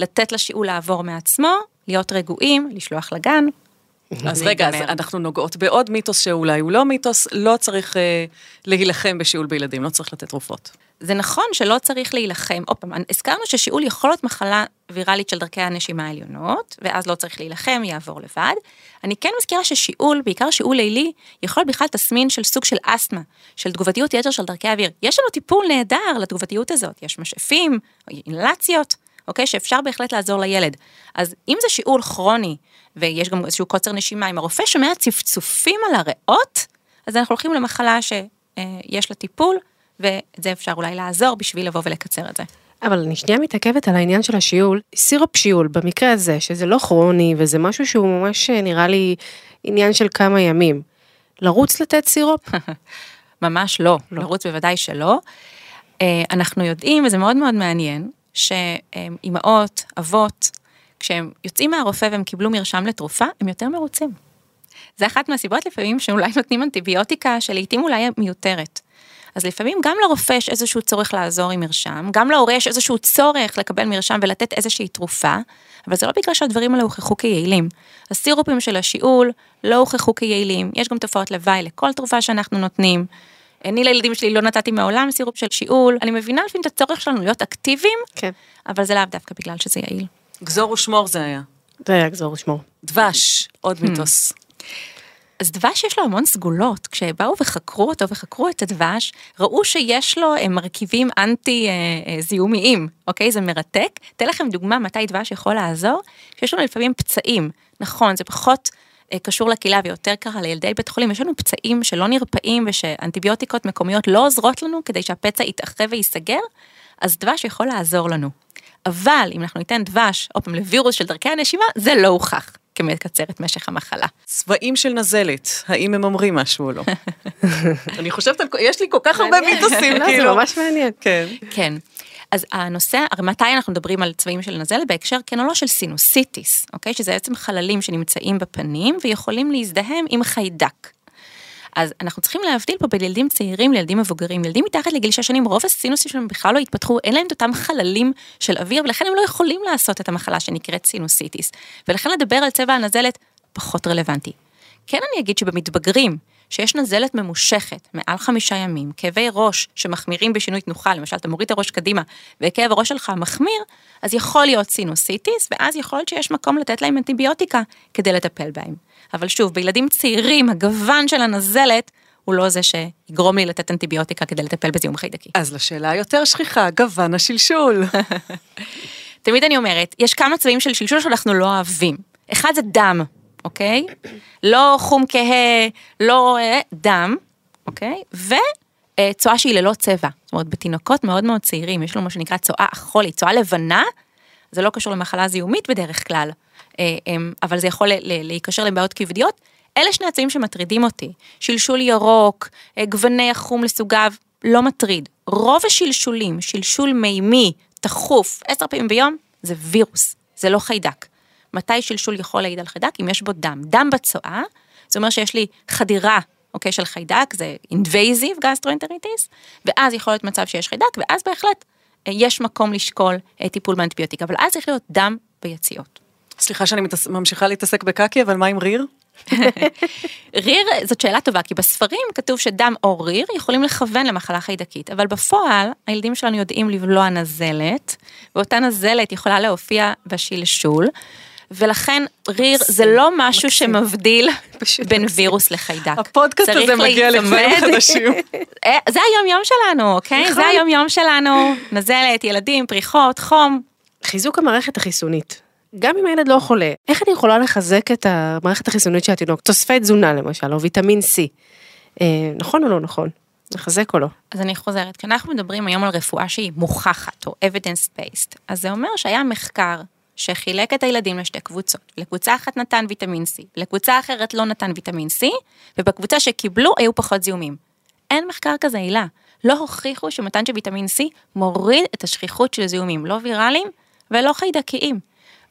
לתת לשיעול לעבור מעצמו, להיות רגועים, לשלוח לגן. אז רגע, אז. אנחנו נוגעות בעוד מיתוס שאולי הוא לא מיתוס, לא צריך אה, להילחם בשיעול בילדים, לא צריך לתת תרופות. זה נכון שלא צריך להילחם, עוד פעם, הזכרנו ששיעול יכול להיות מחלה ויראלית של דרכי הנשימה העליונות, ואז לא צריך להילחם, יעבור לבד. אני כן מזכירה ששיעול, בעיקר שיעול לילי, יכול בכלל תסמין של סוג של אסתמה, של תגובתיות יתר של דרכי האוויר. יש לנו טיפול נהדר לתגובתיות הזאת, יש משאפים, אינלציות, אוקיי, שאפשר בהחלט לעזור לילד. אז אם זה שיעול כרוני, ויש גם איזשהו קוצר נשימה, אם הרופא שומע צפצופים על הריאות, אז אנחנו הולכים למחלה שיש לה טיפול, ואת זה אפשר אולי לעזור בשביל לבוא ולקצר את זה. אבל אני שנייה מתעכבת על העניין של השיעול. סירופ שיעול, במקרה הזה, שזה לא כרוני, וזה משהו שהוא ממש אה, נראה לי עניין של כמה ימים. לרוץ לתת סירופ? ממש לא, לרוץ בוודאי שלא. אה, אנחנו יודעים, וזה מאוד מאוד מעניין, שאימהות, אבות, כשהם יוצאים מהרופא והם קיבלו מרשם לתרופה, הם יותר מרוצים. זה אחת מהסיבות לפעמים שאולי נותנים אנטיביוטיקה שלעיתים אולי מיותרת. אז לפעמים גם לרופא יש איזשהו צורך לעזור עם מרשם, גם להורה יש איזשהו צורך לקבל מרשם ולתת איזושהי תרופה, אבל זה לא בגלל שהדברים האלה הוכחו כיעילים. הסירופים של השיעול לא הוכחו כיעילים, יש גם תופעות לוואי לכל תרופה שאנחנו נותנים. אני לילדים שלי לא נתתי מעולם סירופ של שיעול, אני מבינה לפעמים את הצורך שלנו להיות אקטיביים, כן. אבל זה לאו דווקא בגלל שזה יעיל. גזור ושמור זה היה. זה היה גזור ושמור. דבש, עוד Hmm. מיתוס. אז דבש יש לו המון סגולות, כשבאו וחקרו אותו וחקרו את הדבש, ראו שיש לו אה, מרכיבים אנטי אה, אה, זיהומיים, אוקיי? זה מרתק. אתן לכם דוגמה מתי דבש יכול לעזור, שיש לנו לפעמים פצעים, נכון, זה פחות אה, קשור לקהילה ויותר קרה לילדי בית חולים, יש לנו פצעים שלא נרפאים ושאנטיביוטיקות מקומיות לא עוזרות לנו כדי שהפצע יתאחה וייסגר, אז דבש יכול לעזור לנו. אבל אם אנחנו ניתן דבש, עוד פעם, לווירוס של דרכי הנשימה, זה לא הוכח כמקצר את משך המחלה. צבעים של נזלת, האם הם אומרים משהו או לא? אני חושבת על, יש לי כל כך הרבה מיתוסים, לא, זה כאילו. ממש מעניין. כן. כן. אז הנושא, הרי מתי אנחנו מדברים על צבעים של נזלת? בהקשר כן או לא של סינוסיטיס, אוקיי? שזה בעצם חללים שנמצאים בפנים ויכולים להזדהם עם חיידק. אז אנחנו צריכים להבדיל פה בין ילדים צעירים לילדים מבוגרים. ילדים מתחת לגיל 6 שנים, רוב הסינוסים שלהם בכלל לא התפתחו, אין להם את אותם חללים של אוויר, ולכן הם לא יכולים לעשות את המחלה שנקראת סינוסיטיס. ולכן לדבר על צבע הנזלת פחות רלוונטי. כן אני אגיד שבמתבגרים, שיש נזלת ממושכת מעל חמישה ימים, כאבי ראש שמחמירים בשינוי תנוחה, למשל אתה מוריד את הראש קדימה וכאב הראש שלך מחמיר, אז יכול להיות סינוסיטיס, ואז יכול להיות שיש מקום לתת להם אנטיביוטיקה כדי לטפל בהם. אבל שוב, בילדים צעירים, הגוון של הנזלת הוא לא זה שיגרום לי לתת אנטיביוטיקה כדי לטפל בזיהום חיידקי. אז לשאלה היותר שכיחה, גוון השלשול. תמיד אני אומרת, יש כמה צבעים של שלשול שאנחנו לא אוהבים. אחד זה דם, אוקיי? לא חום כהה, לא אה, דם, אוקיי? וצואה שהיא ללא צבע. זאת אומרת, בתינוקות מאוד מאוד צעירים, יש לנו מה שנקרא צואה אכולית, צואה לבנה, זה לא קשור למחלה זיהומית בדרך כלל, אה, אבל זה יכול להיקשר לבעיות כבדיות. אלה שני הצבעים שמטרידים אותי, שלשול ירוק, אה, גווני החום לסוגיו, לא מטריד. רוב השלשולים, שלשול מימי, תכוף, עשר פעמים ביום, זה וירוס, זה לא חיידק. מתי שלשול יכול להעיד על חיידק? אם יש בו דם. דם בצואה, זה אומר שיש לי חדירה, אוקיי, של חיידק, זה invasive gastroenteritis, ואז יכול להיות מצב שיש חיידק, ואז בהחלט אה, יש מקום לשקול אה, טיפול באנטיביוטיקה, אבל אז צריך להיות דם ביציאות. סליחה שאני מתס... ממשיכה להתעסק בקקי, אבל מה עם ריר? ריר זאת שאלה טובה, כי בספרים כתוב שדם או ריר יכולים לכוון למחלה חיידקית, אבל בפועל הילדים שלנו יודעים לבלוע נזלת, ואותה נזלת יכולה להופיע בשלשול. ולכן ריר זה לא משהו שמבדיל בין וירוס לחיידק. הפודקאסט הזה מגיע לדברים חדשים. אה, זה היום יום שלנו, אוקיי? זה נכון. היום יום שלנו, נזלת, ילדים, פריחות, חום. חיזוק המערכת החיסונית. גם אם הילד לא חולה, איך אני יכולה לחזק את המערכת החיסונית של התינוק? תוספי תזונה למשל, או ויטמין C. אה, נכון או לא נכון? לחזק או לא? אז אני חוזרת, כשאנחנו מדברים היום על רפואה שהיא מוכחת, או evidence based, אז זה אומר שהיה מחקר שחילק את הילדים לשתי קבוצות. לקבוצה אחת נתן ויטמין C, לקבוצה אחרת לא נתן ויטמין C, ובקבוצה שקיבלו היו פחות זיהומים. אין מחקר כזה, הילה. לא הוכיחו שמתן של ויטמין C מוריד את השכיחות של זיהומים, לא ויראליים ולא חיידקיים.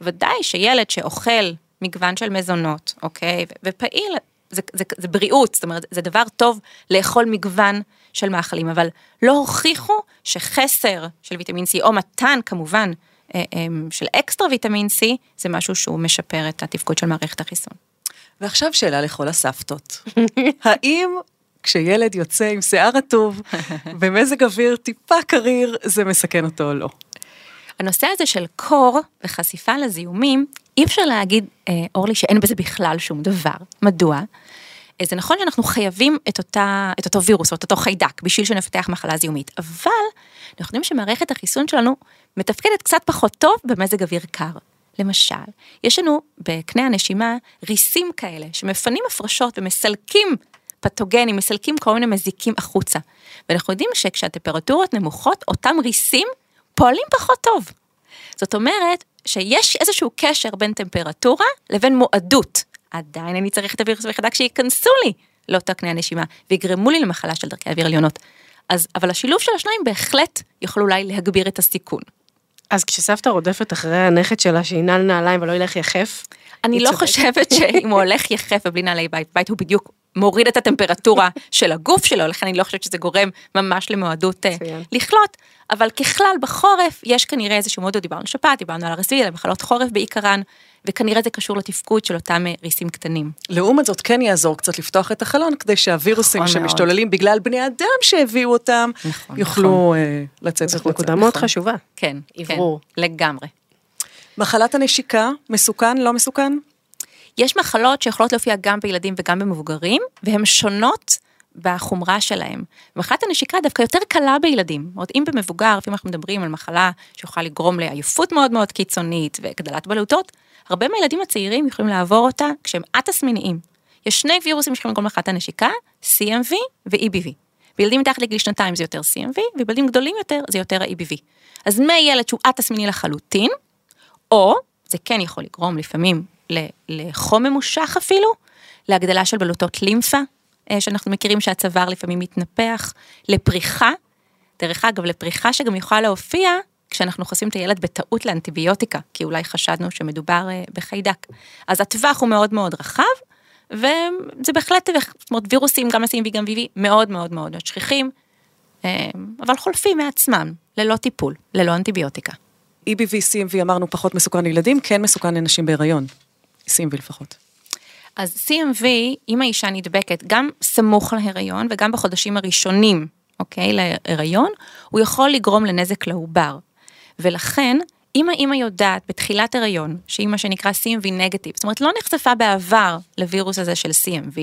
ודאי שילד שאוכל מגוון של מזונות, אוקיי, ופעיל, זה, זה, זה בריאות, זאת אומרת, זה דבר טוב לאכול מגוון של מאכלים, אבל לא הוכיחו שחסר של ויטמין C, או מתן כמובן, של אקסטרה ויטמין C, זה משהו שהוא משפר את התפקוד של מערכת החיסון. ועכשיו שאלה לכל הסבתות. האם כשילד יוצא עם שיער רטוב במזג אוויר טיפה קריר, זה מסכן אותו או לא? הנושא הזה של קור וחשיפה לזיהומים, אי אפשר להגיד, אה, אורלי, שאין בזה בכלל שום דבר. מדוע? אה, זה נכון שאנחנו חייבים את, אותה, את אותו וירוס או את אותו חיידק בשביל שנפתח מחלה זיהומית, אבל אנחנו יודעים שמערכת החיסון שלנו מתפקדת קצת פחות טוב במזג אוויר קר. למשל, יש לנו בקנה הנשימה ריסים כאלה שמפנים הפרשות ומסלקים פתוגנים, מסלקים כל מיני מזיקים החוצה. ואנחנו יודעים שכשהטמפרטורות נמוכות, אותם ריסים פועלים פחות טוב. זאת אומרת שיש איזשהו קשר בין טמפרטורה לבין מועדות. עדיין אני צריך את הווירוס והחיידק שייכנסו לי לאותה קנה הנשימה ויגרמו לי למחלה של דרכי אוויר עליונות. אז, אבל השילוב של השניים בהחלט יכול אולי להגביר את הסיכון. אז כשסבתא רודפת אחרי הנכד שלה שינעל נעליים ולא ילך יחף, אני לא חושבת שאם הוא הולך יחף ובלי נעלי בית, בית הוא בדיוק מוריד את הטמפרטורה של הגוף שלו, לכן אני לא חושבת שזה גורם ממש למועדות אה, לחלות, אבל ככלל בחורף יש כנראה איזשהו מועדות, דיברנו על שפעת, דיברנו על הרסבי, על מחלות חורף בעיקרן, וכנראה זה קשור לתפקוד של אותם אה, ריסים קטנים. לעומת זאת כן יעזור קצת לפתוח את החלון, כדי שהווירוסים נכון שמשתוללים מאוד. בגלל בני אדם שהביאו אותם, נכון, יוכלו נכון. Uh, לצאת החוצה. זאת נקודה מאוד נכון. חשובה. כן, עברור. כן, לגמרי. מחלת הנשיקה, מסוכן, לא מסוכן? יש מחלות שיכולות להופיע גם בילדים וגם במבוגרים, והן שונות בחומרה שלהם. מחלת הנשיקה דווקא יותר קלה בילדים. זאת אומרת, אם במבוגר, לפעמים אנחנו מדברים על מחלה שיכולה לגרום לעייפות מאוד מאוד קיצונית והגדלת בלוטות, הרבה מהילדים הצעירים יכולים לעבור אותה כשהם א-תסמיניים. יש שני וירוסים שיכולים לגרום למחלת הנשיקה, CMV ו-EBV. בילדים מתחת לגיל שנתיים זה יותר CMV, ובילדים גדולים יותר זה יותר ה-EBV. אז מילד שהוא א-תסמיני לחלוטין, או, זה כן יכול לגרום לפעמים לחום ממושך אפילו, להגדלה של בלוטות לימפה, אה, שאנחנו מכירים שהצוואר לפעמים מתנפח, לפריחה, דרך אגב, לפריחה שגם יכולה להופיע כשאנחנו חושפים את הילד בטעות לאנטיביוטיקה, כי אולי חשדנו שמדובר אה, בחיידק. אז הטווח הוא מאוד מאוד רחב, וזה בהחלט, זאת אומרת, וירוסים, גם ה-CMV, גם VV, מאוד מאוד מאוד שכיחים, אה, אבל חולפים מעצמם, ללא טיפול, ללא אנטיביוטיקה. EBV, CMV אמרנו פחות מסוכן לילדים, כן מסוכן לנשים בהיריון. CMV לפחות. אז CMV, אם האישה נדבקת גם סמוך להיריון וגם בחודשים הראשונים, אוקיי, להיריון, הוא יכול לגרום לנזק לעובר. ולכן, אם האימא יודעת בתחילת הריון, שהיא מה שנקרא CMV נגטיב, זאת אומרת לא נחשפה בעבר לווירוס הזה של CMV,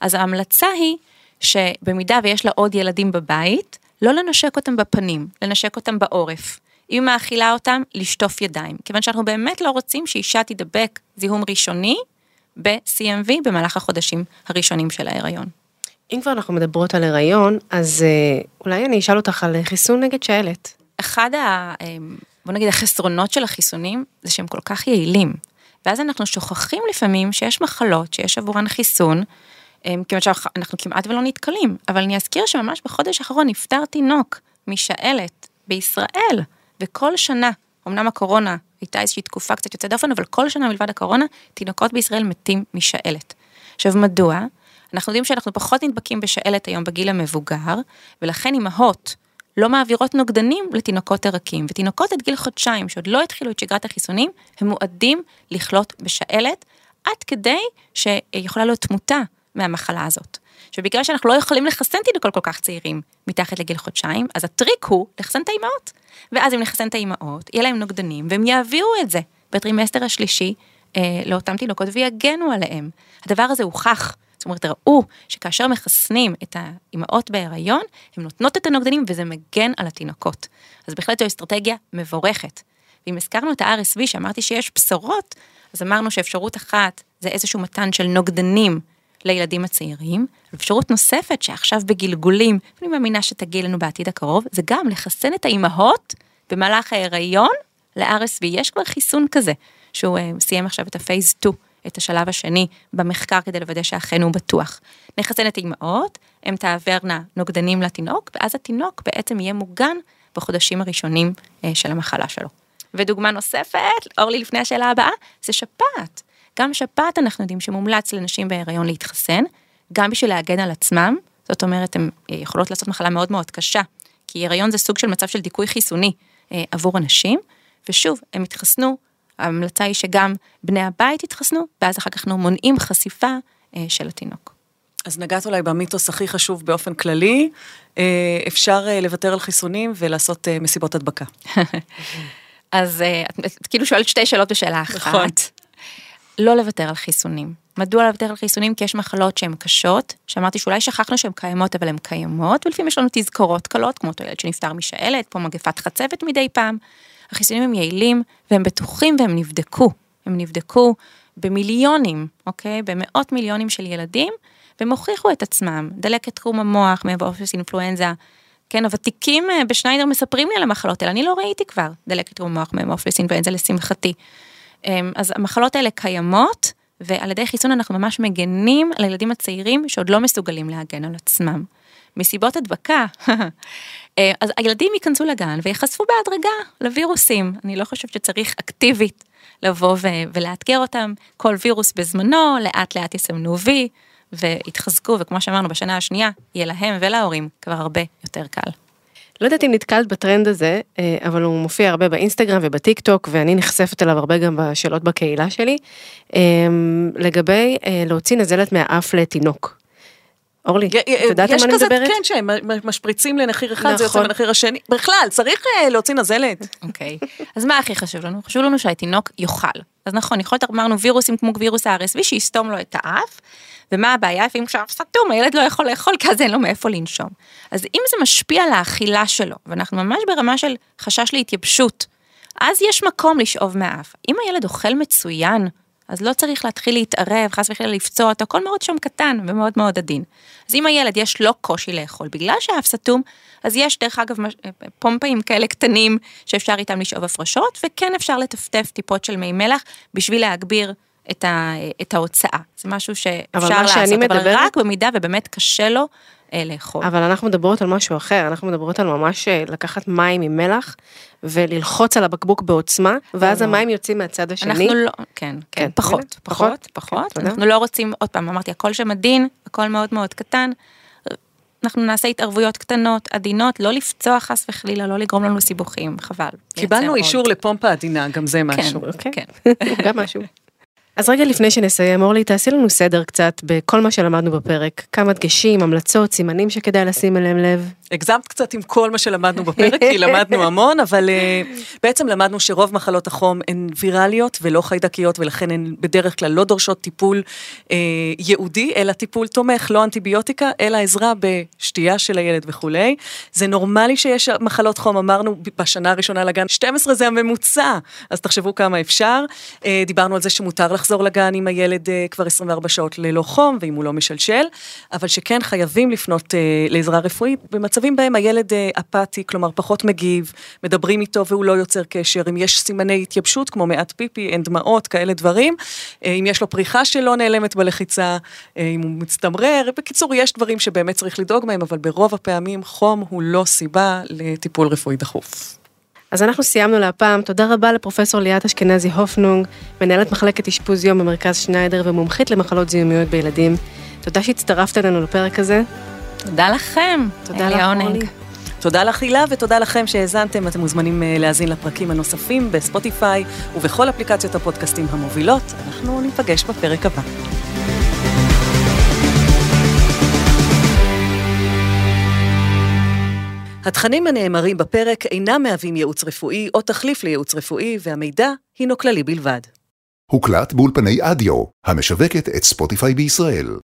אז ההמלצה היא שבמידה ויש לה עוד ילדים בבית, לא לנשק אותם בפנים, לנשק אותם בעורף. אם מאכילה אותם, לשטוף ידיים. כיוון שאנחנו באמת לא רוצים שאישה תידבק זיהום ראשוני ב-CMV במהלך החודשים הראשונים של ההיריון. אם כבר אנחנו מדברות על הריון, אז אה, אולי אני אשאל אותך על חיסון נגד שעלת. אחד ה... אה, בוא נגיד החסרונות של החיסונים זה שהם כל כך יעילים. ואז אנחנו שוכחים לפעמים שיש מחלות שיש עבורן חיסון, אה, כיוון שאנחנו כמעט ולא נתקלים. אבל אני אזכיר שממש בחודש האחרון נפטר תינוק משעלת בישראל, וכל שנה, אמנם הקורונה הייתה איזושהי תקופה קצת יוצאת דופן, אבל כל שנה מלבד הקורונה, תינוקות בישראל מתים משעלת. עכשיו מדוע? אנחנו יודעים שאנחנו פחות נדבקים בשעלת היום בגיל המבוגר, ולכן אימהות לא מעבירות נוגדנים לתינוקות הרכים, ותינוקות עד גיל חודשיים שעוד לא התחילו את שגרת החיסונים, הם מועדים לחלות בשעלת, עד כדי שיכולה להיות תמותה מהמחלה הזאת. שבגלל שאנחנו לא יכולים לחסן תינוקות כל כך צעירים מתחת לגיל חודשיים, אז הטריק הוא לחסן את האימהות. ואז אם נחסן את האימהות, יהיה להם נוגדנים, והם יעבירו את זה בטרימסטר השלישי אה, לאותם תינוקות ויגנו עליהם. הדבר הזה הוכח. זאת אומרת, ראו שכאשר מחסנים את האימהות בהיריון, הן נותנות את הנוגדנים וזה מגן על התינוקות. אז בהחלט זו אסטרטגיה מבורכת. ואם הזכרנו את ה-RSV, שאמרתי שיש בשורות, אז אמרנו שאפשרות אחת זה איזשהו מתן של נוגדנים לילדים הצעירים. אפשרות נוספת שעכשיו בגלגולים, אני מאמינה שתגיע לנו בעתיד הקרוב, זה גם לחסן את האימהות במהלך ההיריון ל-RSV. יש כבר חיסון כזה, שהוא uh, סיים עכשיו את הפייס 2, את השלב השני במחקר כדי לוודא שאכן הוא בטוח. נחסן את האימהות, הן תעברנה נוגדנים לתינוק, ואז התינוק בעצם יהיה מוגן בחודשים הראשונים uh, של המחלה שלו. ודוגמה נוספת, אורלי לפני השאלה הבאה, זה שפעת. גם שפעת אנחנו יודעים שמומלץ לנשים בהיריון להתחסן, גם בשביל להגן על עצמם, זאת אומרת, הן אה, יכולות לעשות מחלה מאוד מאוד קשה, כי הריון זה סוג של מצב של דיכוי חיסוני אה, עבור אנשים, ושוב, הם התחסנו, ההמלצה היא שגם בני הבית יתחסנו, ואז אחר כך אנחנו מונעים חשיפה אה, של התינוק. אז נגעת אולי במיתוס הכי חשוב באופן כללי, אפשר לוותר על חיסונים ולעשות מסיבות הדבקה. אז את כאילו שואלת שתי שאלות בשאלה אחת. נכון. לא לוותר על חיסונים. מדוע לוותר על חיסונים? כי יש מחלות שהן קשות, שאמרתי שאולי שכחנו שהן קיימות, אבל הן קיימות, ולפעמים יש לנו תזכורות קלות, כמו אותו ילד שנפטר משעלת, פה מגפת חצבת מדי פעם. החיסונים הם יעילים, והם בטוחים והם נבדקו. הם נבדקו במיליונים, אוקיי? במאות מיליונים של ילדים, והם הוכיחו את עצמם. דלקת תחום המוח, מאופס אינפלואנזה. כן, הוותיקים אה, בשניידר מספרים לי על המחלות האלה, אני לא ראיתי כבר דלקת תחום המוח, מאופס אינפלואנזה לשמחתי. אמ, אז המחלות האלה קיימות, ועל ידי חיסון אנחנו ממש מגנים על הילדים הצעירים שעוד לא מסוגלים להגן על עצמם. מסיבות הדבקה, אה, אז הילדים ייכנסו לגן ויחשפו בהדרגה לווירוסים. אני לא חושבת שצריך אקטיבית לבוא ולאתגר אותם. כל וירוס בזמנו, לאט לאט יסמנו וי ויתחזקו, וכמו שאמרנו, בשנה השנייה יהיה להם ולהורים כבר הרבה יותר קל. לא יודעת אם נתקלת בטרנד הזה, אה, אבל הוא מופיע הרבה באינסטגרם ובטיק טוק, ואני נחשפת אליו הרבה גם בשאלות בקהילה שלי, אה, לגבי להוציא נזלת מהאף לתינוק. אורלי, את יודעת על מה אני מדברת? כן, שהם משפריצים לנחיר אחד, זה יוצא נכון. בנחיר השני. בכלל, צריך להוציא נזלת. אוקיי. אז מה הכי חשוב לנו? חשוב לנו שהתינוק יאכל. אז נכון, יכול להיות, אמרנו וירוסים כמו וירוס ה-RSV, שיסתום לו את האף, ומה הבעיה? לפעמים כשאף סתום, הילד לא יכול לאכול כי אז אין לו מאיפה לנשום. אז אם זה משפיע על האכילה שלו, ואנחנו ממש ברמה של חשש להתייבשות, אז יש מקום לשאוב מהאף. אם הילד אוכל מצוין, אז לא צריך להתחיל להתערב, חס וחלילה לפצוע אותו, הכל מאוד שם קטן ומאוד מאוד עדין. אז אם הילד יש לו קושי לאכול בגלל שהאף סתום, אז יש דרך אגב פומפאים כאלה קטנים שאפשר איתם לשאוב הפרשות, וכן אפשר לטפטף טיפות של מי מלח בשביל להגביר את, ה, את ההוצאה. זה משהו שאפשר לעשות, אבל מדברת... רק במידה ובאמת קשה לו אה, לאכול. אבל אנחנו מדברות על משהו אחר, אנחנו מדברות על ממש אה, לקחת מים עם מלח וללחוץ על הבקבוק בעוצמה, ואז לא. המים יוצאים מהצד השני. אנחנו לא, כן, כן, כן פחות, פחות, פחות, פחות. כן, אנחנו לא רוצים, עוד פעם, אמרתי, הכל שם עדין, הכל מאוד מאוד קטן. אנחנו נעשה התערבויות קטנות, עדינות, לא לפצוע חס וחלילה, לא לגרום לנו סיבוכים, חבל. קיבלנו אישור לפומפה עדינה, גם זה משהו. כן, כן. גם משהו. אז רגע לפני שנסיים, אורלי, תעשי לנו סדר קצת בכל מה שלמדנו בפרק. כמה דגשים, המלצות, סימנים שכדאי לשים אליהם לב. הגזמת קצת עם כל מה שלמדנו בפרק, כי למדנו המון, אבל uh, בעצם למדנו שרוב מחלות החום הן ויראליות ולא חיידקיות, ולכן הן בדרך כלל לא דורשות טיפול uh, ייעודי, אלא טיפול תומך, לא אנטיביוטיקה, אלא עזרה בשתייה של הילד וכולי. זה נורמלי שיש מחלות חום, אמרנו בשנה הראשונה לגן, 12 זה הממוצע, אז תחשבו כמה אפשר. Uh, דיברנו על זה שמותר לחזור לגן אם הילד uh, כבר 24 שעות ללא חום, ואם הוא לא משלשל, אבל שכן חייבים לפנות uh, לעזרה רפואית במצבים בהם הילד uh, אפאתי, כלומר פחות מגיב, מדברים איתו והוא לא יוצר קשר, אם יש סימני התייבשות כמו מעט פיפי, אין דמעות, כאלה דברים, uh, אם יש לו פריחה שלא נעלמת בלחיצה, uh, אם הוא מצטמרר, בקיצור יש דברים שבאמת צריך לדאוג מהם, אבל ברוב הפעמים חום הוא לא סיבה לטיפול רפואי דחוף. אז אנחנו סיימנו להפעם, תודה רבה לפרופסור ליאת אשכנזי הופנונג, מנהלת מחלקת אשפוז יום במרכז שניידר ומומחית למחלות זיהומיות בילדים. תודה שהצטרפת אלינו לפרק הזה. תודה לכם. תודה לך, אורלי. תודה לך הילה ותודה לכם שהאזנתם, אתם מוזמנים אה, להאזין לפרקים הנוספים בספוטיפיי ובכל אפליקציות הפודקאסטים המובילות. אנחנו ניפגש בפרק הבא. התכנים הנאמרים בפרק אינם מהווים ייעוץ רפואי או תחליף לייעוץ רפואי, והמידע הינו כללי בלבד. הוקלט באולפני אדיו, המשווקת את ספוטיפיי בישראל.